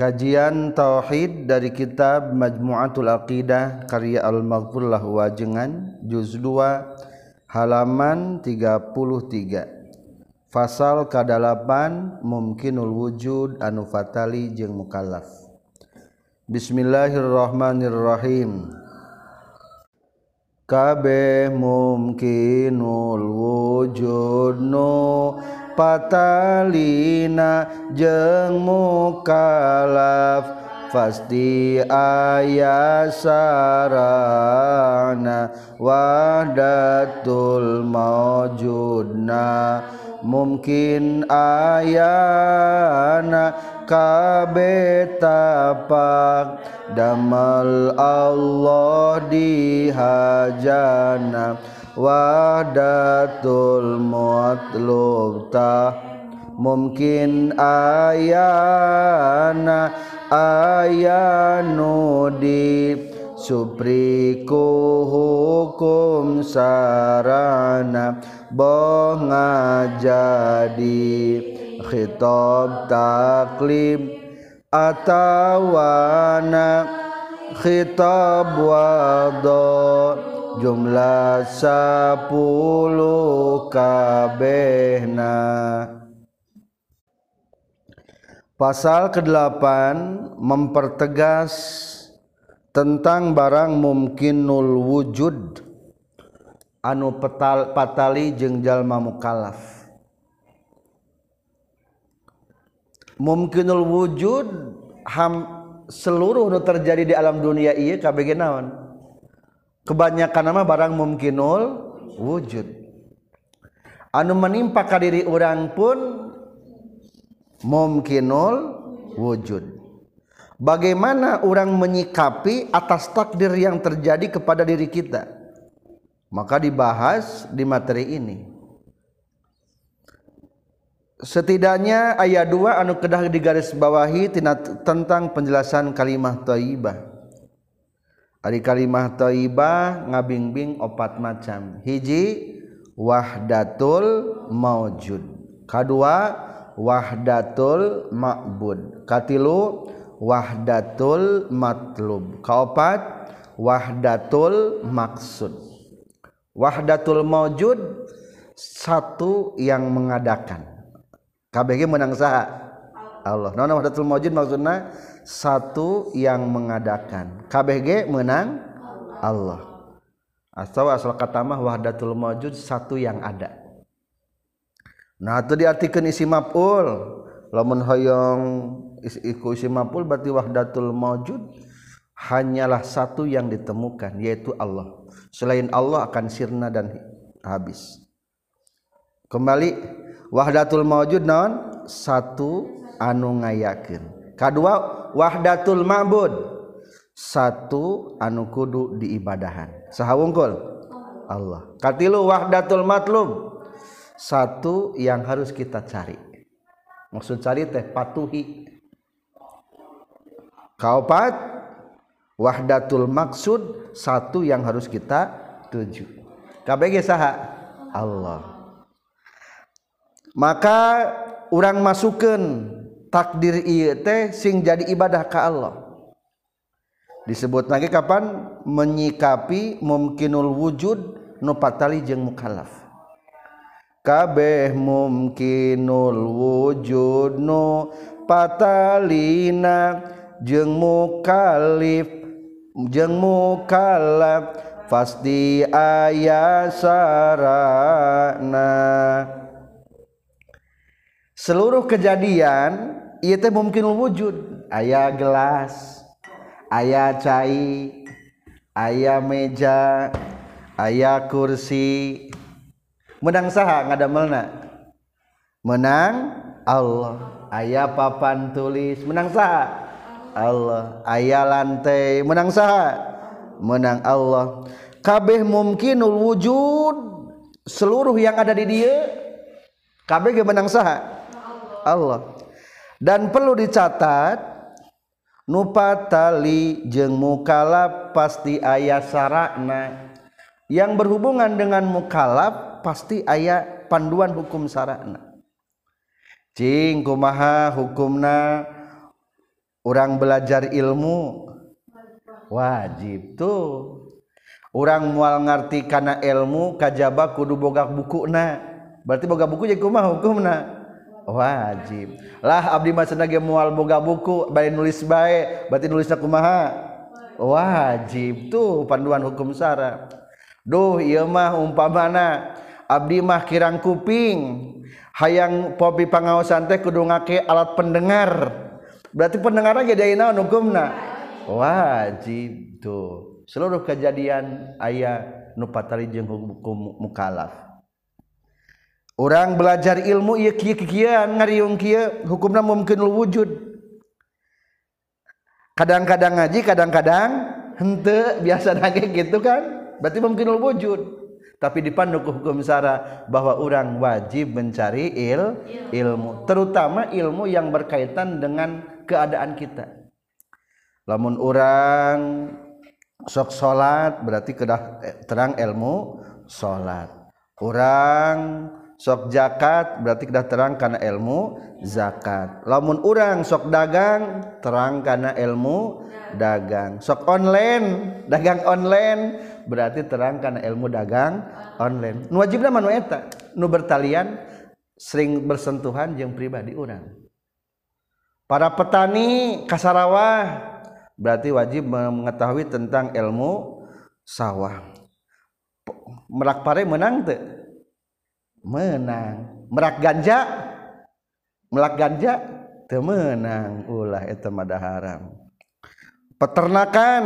Kajian Tauhid dari kitab Majmu'atul Aqidah karya Al-Maghfurlah Wajengan juz 2 halaman 33 Fasal kadalapan mumkinul wujud anu fatali jeung mukallaf. Bismillahirrahmanirrahim. Kabeh mumkinul wujud nu patalina jeng mukalaf pasti aya sarana wadatul maujudna mungkin ayana kabe tapak damal Allah di hajana. Wahdatul mutlub ta mungkin ayana ayanu di supriku hukum sarana. Bonga jadi khitab taklim atawana. Khitab wadon jumlah sapuluh kabehna Pasal ke-8 mempertegas tentang barang mumkinul wujud anu petal, patali jeung jalma. Mumkinul wujud ham seluruh nu terjadi di alam dunia ieu kabeh naon? Kebanyakan nama barang mungkinul wujud. Anu menimpa kadiri orang pun mungkinul wujud. Bagaimana orang menyikapi atas takdir yang terjadi kepada diri kita? Maka dibahas di materi ini. Setidaknya ayat 2 anu kedah digaris bawahi tentang penjelasan kalimat thayyibah Ari kalimah thayyibah ngabingbing opat macam. Hiji wahdatul maujud. Kadua wahdatul ma'bud. Katilu wahdatul matlub. Kaopat wahdatul maksud. Wahdatul maujud satu yang mengadakan. KBG menang saha? Allah. Nona wahdatul maujud maksudnya satu yang mengadakan. KBG menang Allah. Atau asal kata mah wahdatul mawjud satu yang ada. Nah itu diartikan isi maf'ul. Lamun hoyong iku isi maf'ul berarti wahdatul mawjud hanyalah satu yang ditemukan yaitu Allah. Selain Allah akan sirna dan habis. Kembali wahdatul mawjud non satu anu ngayakin kedua wahdatul ma'bud. Satu anu kudu diibadahan. Saha wungkul Allah. Katilu wahdatul matlub. Satu yang harus kita cari. Maksud cari teh patuhi. Kaopat? Wahdatul maksud satu yang harus kita tuju. KBG saha? Allah. Maka orang masukkan takdir ieu teh sing jadi ibadah ka Allah. Disebut lagi kapan? Menyikapi mungkinul wujud nu patali mukallaf. Kabeh mungkinul wujud nu patalina jeung mukallif jeung mukallaf. Pasti aya sarana. Seluruh kejadian iya teh mungkin wujud. Ayah gelas ayah cai ayah meja ayah kursi. Menang saha ngadamelna menang Allah. Ayah papan tulis menang saha? Allah. Ayah lantai menang saha? Menang Allah. Kabeh mungkinul wujud seluruh yang ada di dia kabeh menang saha? Allah. dan perlu dicatat nupatali jeng mukalab pasti ayah sarana. Yang berhubungan dengan mukalab pasti ayah panduan hukum sarana. Cing kumaha hukumna? Orang belajar ilmu. Wajib tuh. Orang mual ngerti karena ilmu kajaba kudu bogak buku na berarti boga buku jadi kumaha hukumna? wajib. Lah Abdi Masnage mual boga buku bari nulis baik berarti nulisnya kumaha? Wajib tuh panduan hukum syara Duh ieu mah umpamana Abdi mah kirang kuping hayang popi pangaosan teh kudu ngake alat pendengar. Berarti pendengar ge deui naon hukumna? Wajib tuh. Seluruh kejadian ayah nupatari jeung hukum mukalaf. Orang belajar ilmu ieu kieu kieuan ngariung kieu hukumna mungkin wujud. Kadang-kadang ngaji kadang-kadang henteu biasa nage gitu kan? Berarti mungkin wujud. Tapi dipandu hukum sara bahwa orang wajib mencari il ilmu. Terutama ilmu yang berkaitan dengan keadaan kita. Lamun orang sok salat berarti kedah terang ilmu salat orang sok zakat berarti kedah terang karena ilmu zakat. Lamun orang sok dagang terang karena ilmu dagang. Sok online dagang online berarti terang karena ilmu dagang online. Nu wajibna manu eta nu bertalian sering bersentuhan jeung pribadi orang para petani kasarawah berarti wajib mengetahui tentang ilmu sawah. Merak pare menang tuh menang. Merak ganja? Melak ganja? Temenang ulah itu mada haram. Peternakan.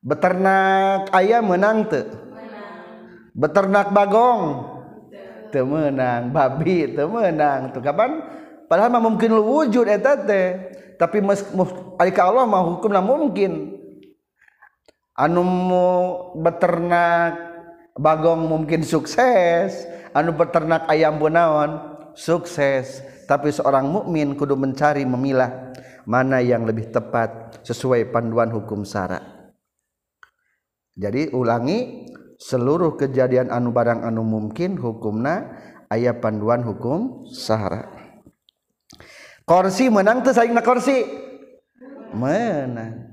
Beternak ayam menang te beternak bagong. Temenang babi temenang tuh kapan? Padahal mah mungkin lu wujud eta teh. Tapi mes, ka Allah mah hukumna mungkin. Anu beternak bagong mungkin sukses. Anu beternak ayam bunawan sukses. Tapi seorang mukmin kudu mencari memilah mana yang lebih tepat sesuai panduan hukum syara jadi ulangi seluruh kejadian anu barang anu mungkin hukumna ayat panduan hukum syara kursi menang tuh saing na kursi menang.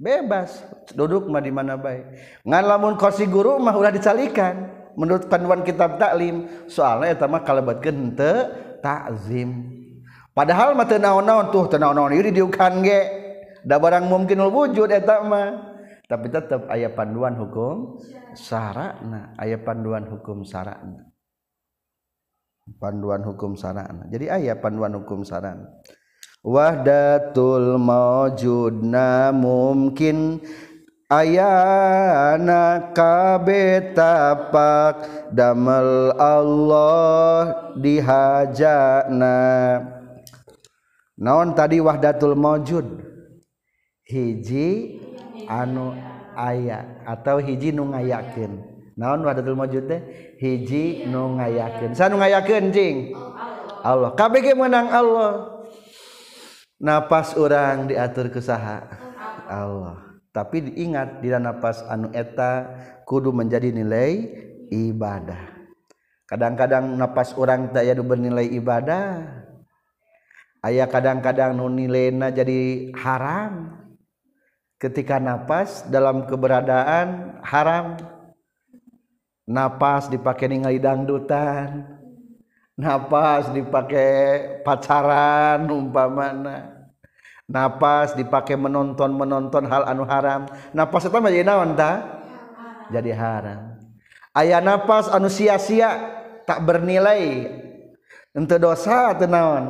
Bebas duduk mah di mana baik ngan lamun kursi guru mah udah dicalikan menurut panduan kitab taklim soalnya etama kalebat gente takzim. Padahal mah teu naon-naon tuh teu naon-naon ieu diukan ge. Da barang mungkin wujud eta mah. Tapi tetap aya panduan hukum sarana aya panduan hukum sarana. Panduan hukum sarana. Jadi ayat panduan hukum sarana. Wahdatul maujudna mungkin ayana kabetapak damel Allah dihajana. Naon tadi wahdatul mawjud? Hiji anu aya atau hiji nu ngayakeun. Naon wahdatul mawjud teh? Hiji nu ngayakeun. Sanu ngayakeun jing? Allah. Kabeh menang Allah? Napas orang diatur kusaha Allah. tapi diingat di nafas anu eta kudu menjadi nilai ibadah. Kadang-kadang nafas orang tak yadu bernilai ibadah ayah kadang-kadang nu nilainya jadi haram. Ketika nafas dalam keberadaan haram nafas dipakai ningali dangdutan nafas dipakai pacaran umpamana. Nafas dipakai menonton menonton hal anu haram. Nafas itu jadi naon ta? Jadi haram. Aya nafas anu sia-sia tak bernilai. Ente dosa atau naon?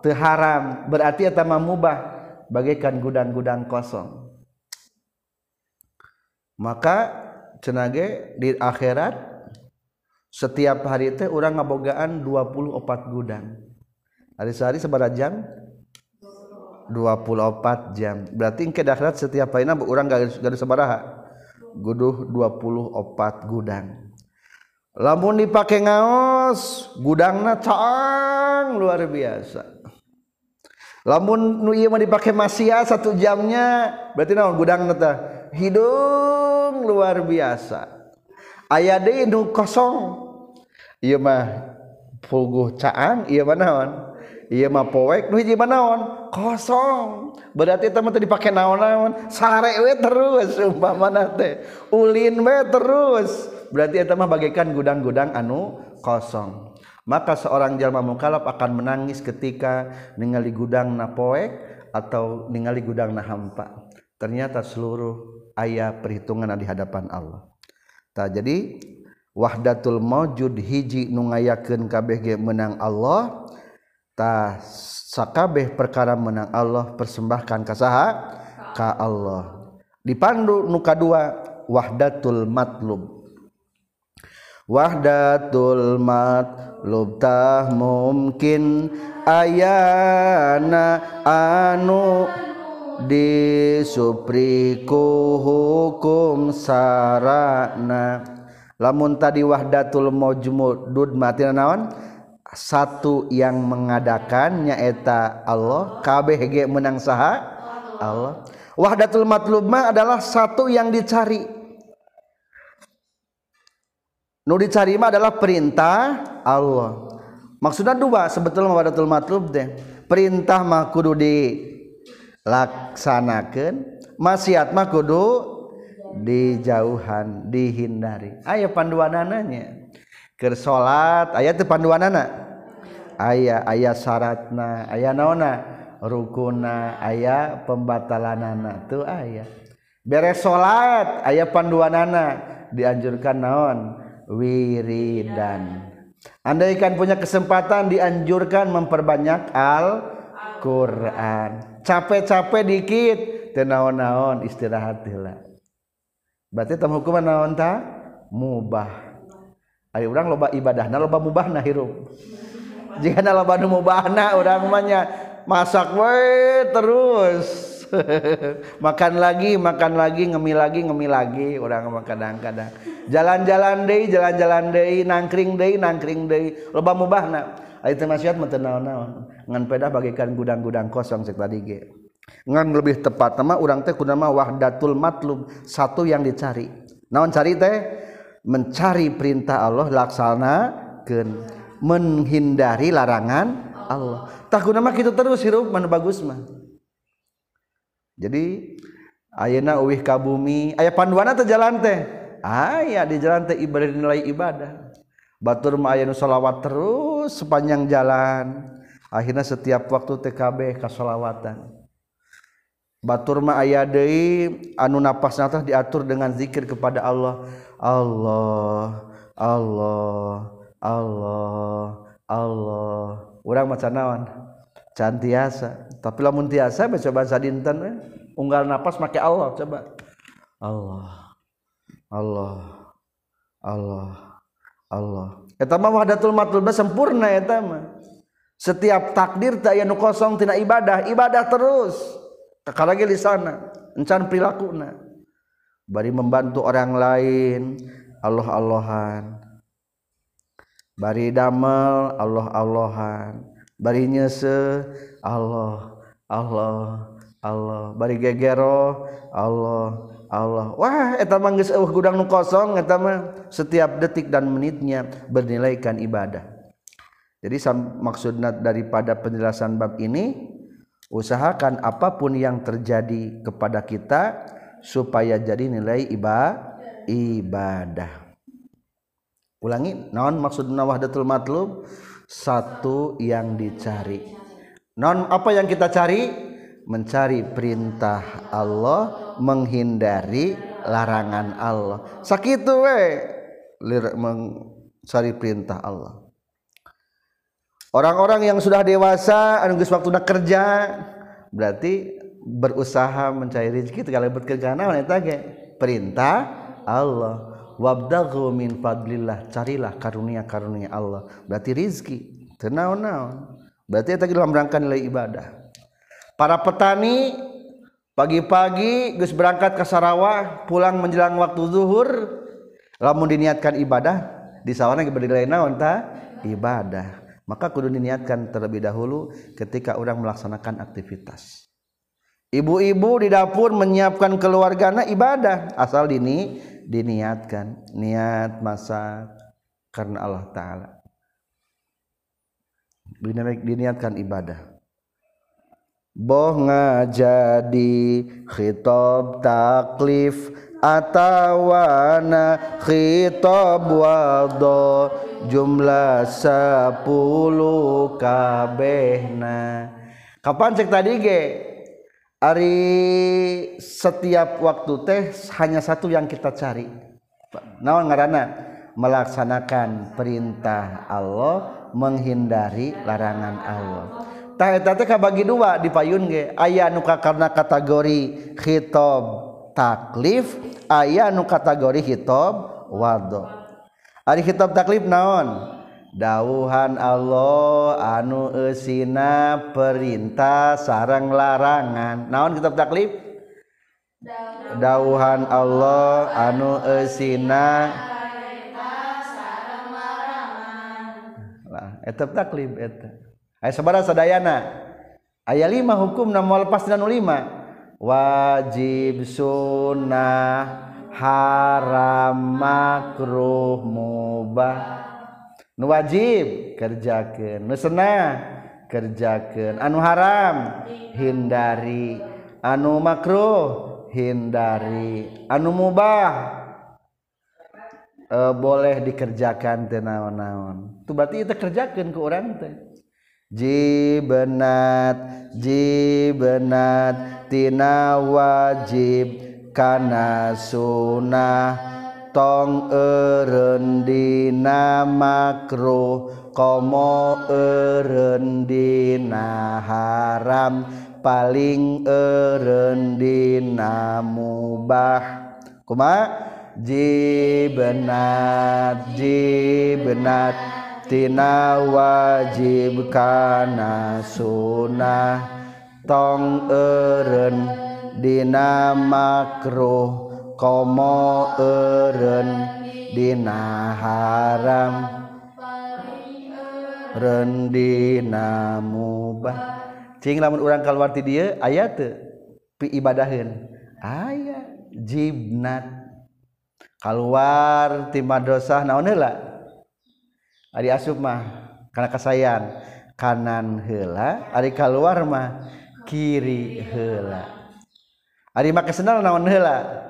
Teu haram. Berarti eta mah mubah. Bagaikan gudang-gudang kosong. Maka cenage di akhirat setiap hari itu orang ngabogaan 24 gudang. Hari sehari seberapa jam 24 jam. Berarti ke dahrat setiap paina orang garis garis sabaraha guduh 24 gudang. Lamun dipakai ngaos gudangna cang luar biasa. Lamun nu ieu mah dipake masia satu jamnya berarti naon gudangna teh? Hidung luar biasa. Aya deui nu kosong. Ieu mah pulguh caang ieu mah naon? Iya mah poek nu hiji mah naon? Kosong. Berarti teman teh dipake naon-naon, sare we terus umpamana teh. Ulin we terus. Berarti eta mah bagaikan gudang-gudang anu kosong. Maka seorang jalma mukallaf akan menangis ketika ningali gudang na poek atau ningali gudang na hampa. Ternyata seluruh ayat perhitungan di hadapan Allah. Tak jadi wahdatul maujud hiji nu ngayakeun kabeh ge menang Allah sakabeh perkara menang Allah persembahkan ka saha ka Allah. Dipandu nu kadua wahdatul matlub. Wahdatul matlub tah mungkin ayana anu disupriku hukum sarana. Lamun tadi wahdatul majmud mati naon satu yang mengadakannya eta Allah. Kabeh ge menang saha? Allah. Wahdatul matlub adalah satu yang dicari. Dicarima adalah perintah Allah. Maksudnya dua sebetulnya wadatul matlub deh perintah mah kudu dilaksanakan maksiat mah kudu dijauhan dihindari. Ayo panduan ke salat. Aya teu panduan anak ayah ayah syaratna ayah naona rukuna. Ayah pembatalan anak tuh ayah beres salat. Ayah panduan anak dianjurkan naon? Wiridan. Andaikan punya kesempatan dianjurkan memperbanyak al Quran capek-capek dikit. Tenaon-naon istirahat heula. Berarti tam hukuman naon ta? Mubah. Ayo urang loba ibadahna loba mubahna hirup. Jika na loba mubahna urang manya masak we terus. makan lagi, makan lagi, ngemi lagi, ngemi lagi, orang mah kadang-kadang. Jalan-jalan deui, jalan-jalan deui, nangkring deui, nangkring deui, loba mubahna. Ayo teh mah teu naon-naon. Ngan pedah bagikan gudang-gudang kosong cek tadi ge. Ngan lebih tepat nama orang teh kuna mah wahdatul matlub, satu yang dicari. Naon cari teh? mencari perintah Allah laksanakeun menghindari larangan Allah. Tak nama kita terus hirup mana bagus mah. Jadi ayeuna uwih ka bumi aya panduana teh jalan teh. Aya di jalan teh ibadah nilai ibadah. Batur mah aya nu selawat terus sepanjang jalan. Akhirnya setiap waktu TKB kasolawatan Baturma aya Dewi anu nafas natah diatur dengan dzikir kepada Allah. Allah Allah Allah Allah. Orang macanawan cantiasa tapi lamun tiasa baca bahasa dinten eh? unggal nafas pakai Allah coba. Allah Allah Allah Allah. Eta mah wahdatul matlubah sempurna eta mah. Setiap takdir tak aya nu kosong tina ibadah. Ibadah terus. Kakalagi di sana encan perilaku bari membantu orang lain Allah Allahan bari damel Allah Allahan bari nyese Allah Allah Allah. Bari gegero Allah Allah. Wah eta mah geus gudang nu kosong eta mah setiap detik dan menitnya bernilaikan ibadah. Jadi maksudnya daripada penjelasan bab ini usahakan apa pun yang terjadi kepada kita supaya jadi nilai ibadah ibadah. Ulangi naon maksudna wahdatul matlub satu yang dicari. Non apa yang kita cari? Mencari perintah Allah menghindari larangan Allah. Sakit we mencari perintah Allah orang-orang yang sudah dewasa anu geus waktu kerja berarti berusaha mencari rezeki kalau bekerja naon eta ge. Perintah Allah. Wabdaghu min fadlillah carilah karunia-karunia Allah. Berarti rizki tenaon-naon berarti tadi dalam rangka nilai ibadah. Para petani pagi-pagi gus berangkat ke Sarawak pulang menjelang waktu zuhur lamun diniatkan ibadah di sawana berdiri naon ta? Ibadah maka kudu diniatkan terlebih dahulu ketika orang melaksanakan aktivitas. Ibu-ibu di dapur menyiapkan keluarganya ibadah. Asal dini diniatkan. Niat masak karena Allah taala. Diniatkan ibadah. Boh ngajadi khitab taklif atawana khitab wado jumlah sepuluh kabehna. Kapan cek tadi ge? Ari setiap waktu teh hanya satu yang kita cari. Naon ngarana melaksanakan perintah Allah menghindari larangan Allah. Tah eta teh kabagi dua di payun ge. Aya nu karena kategori khitab. taklif aya nu kategori hitob wadho. Ari hitob taklif naon? Dauhan Allah anu esina perintah sarang larangan. Naon kitab taklif? Dauhan Allah anu esina lah eta taklif eta. Aya sabaraha sadayana? Aya lima hukum namun lepas dan lima. wajib sunnah haram makruh mubah. Nu wajib kerjakan nu senah kerjakan anu haram hindari. Anu makruh hindari. Anu mubah e, boleh dikerjakan teu naon-naon. Tu berarti itu kerjakan ke orang teh. jibenat jibenat tina wajib kana sunnah. Tong eureun dina makruh komo eureun dina haram. Paling eureun dina mubah. Kuma? Jibenat jibenat. tina wajib kana sunnah. Tong eren dina makruh komo eren dina haram. Rendina mubah. Cing lamun urang keluar ti dieu aya teu pi ibadahin aya jibnat. Keluar ti madrasah naon heula? Ari asup mah karena kasayan. Kanan hela Ari keluar mah kiri hela Ari make sendal naon hela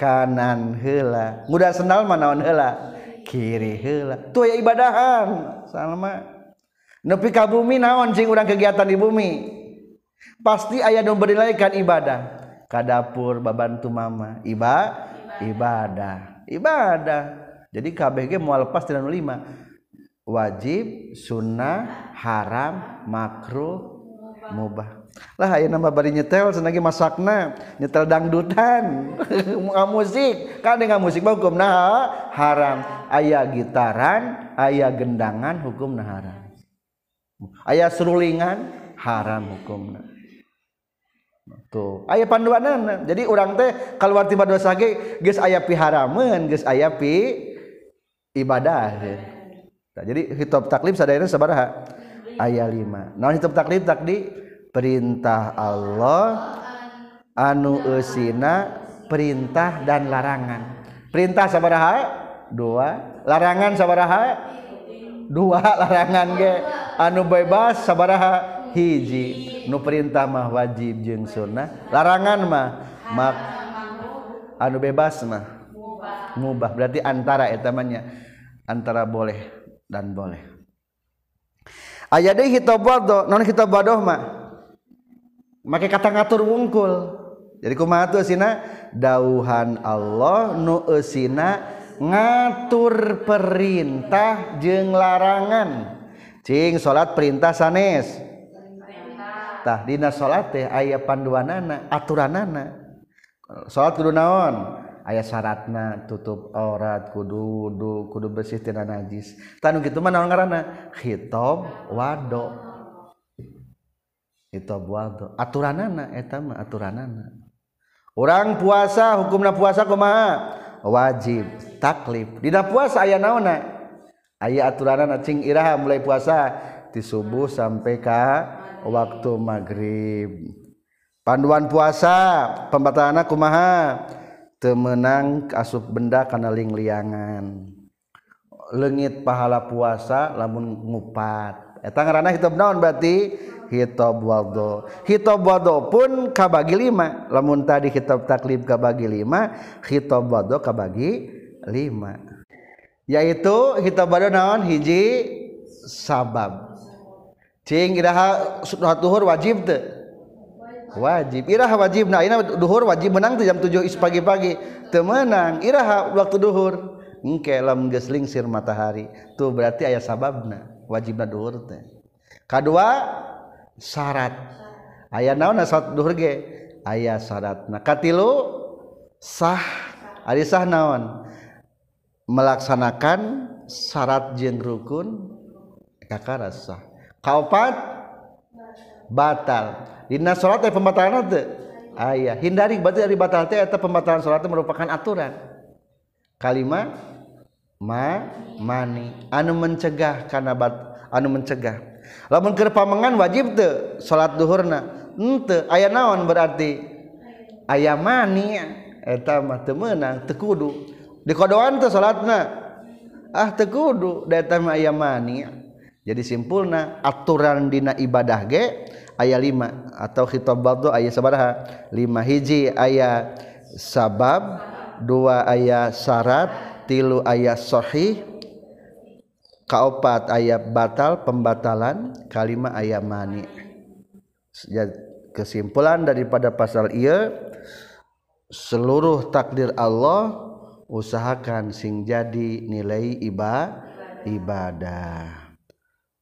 kanan hela mudah sendal mah naon hela kiri hela tuh ya ibadahan sama nepi ka bumi naon cing urang kegiatan di bumi? Pasti ayah dong berilaikan ibadah. Ka dapur babantu mama. Iba ibadah. Ibadah. Jadi KBG mau lepas tidak lima. Wajib sunnah haram makruh mubah. Lah aya nama bari nyetel senagi masakna. Nyetel dangdutan. Musik. Kan dengan musik mah hukumna haram. Aya gitaran aya gendangan hukumna haram. Aya serulingan haram hukumna. Tuh. Aya panduanana jadi orang teh kalau arti dosa ge geus aya pi harameun geus aya pi ibadah. Nah, jadi hitop taklif sadayana sabaraha? Ayat 5 naon hitop taklif takdi perintah Allah anu usina perintah dan larangan. Perintah sabaraha? Dua. Larangan sabaraha? Dua. Larangan ge. Anu bebas sabaraha? Hiji. Nu perintah mah wajib jeung sunnah larangan mah. Mak anu bebas mah. Mubah. Berarti antara etamanya antara boleh dan boleh. Aya deui khitab wadho non khitab wadoh mah. Make kata ngatur wungkul. Jadi kumaha tuh sina dauhan Allah nu eusina ngatur perintah jeung larangan. Cing salat perintah sanes. Tah dina salat teh aya panduanana aturanana. Salat kudu naon? aya syaratna tutup aurat kudu wudu kudu bersih tina najis. Tanu gitu mah naon ngaranna? Khitob wado. Khitob wado. Aturanana eta mah aturanana. Orang puasa hukumna puasa kumaha? Wajib taklif. Dina puasa aya naonna aya aturanana cing iraha mulai puasa di subuh sampai ka waktu maghrib. Panduan puasa pembatalana kumaha? temenang asup benda karena lingliangan legit pahala puasa lamun ngupat. Eta ranah hitab naon berarti? Hitab wado hitab wado pun kabagi lima. Lamun tadi kitab taklib kabagi lima hitab wado kabagi lima. Yaitu hitab waldo naon? Hiji sabab. Cing iraha sunatuhur wajib teu. wajib. Iraha wajib. Nah ini duhur wajib menang tuh jam 7 is pagi-pagi. Temenang Iraha waktu duhur. Engke lam geslingsir matahari. Tuh berarti ayah sababna. Wajibna duhur teh. Kedua syarat. Ayah naon syarat duhur ge? Ayah syaratna katilu sah. Ari sah naon? Melaksanakan syarat jeng rukun kakara sah. Kaopat batal. Dina salat pembatalan ayaah hindari. Berarti dari batal pembatalan salat merupakan aturan. Kalimat ma mani. Anu mencegah karena bat anu mencegah. Lamun keur pamengan wajib teu salat duhurna. Henteu aya naon berarti? Aya mani. Eta mah teu meunang teu kudu. Dikodoan teu salatna ah teu kudu. Da eta mah aya mani. Jadi simpulna aturan dina ibadah ge ayat 5 atau khitab badu ayat sabaraha? 5 hiji ayat sabab dua ayat syarat tilu ayat sahih kaopat ayat batal pembatalan kalima ayat mani. Kesimpulan daripada pasal ia seluruh takdir Allah usahakan sing jadi nilai iba ibadah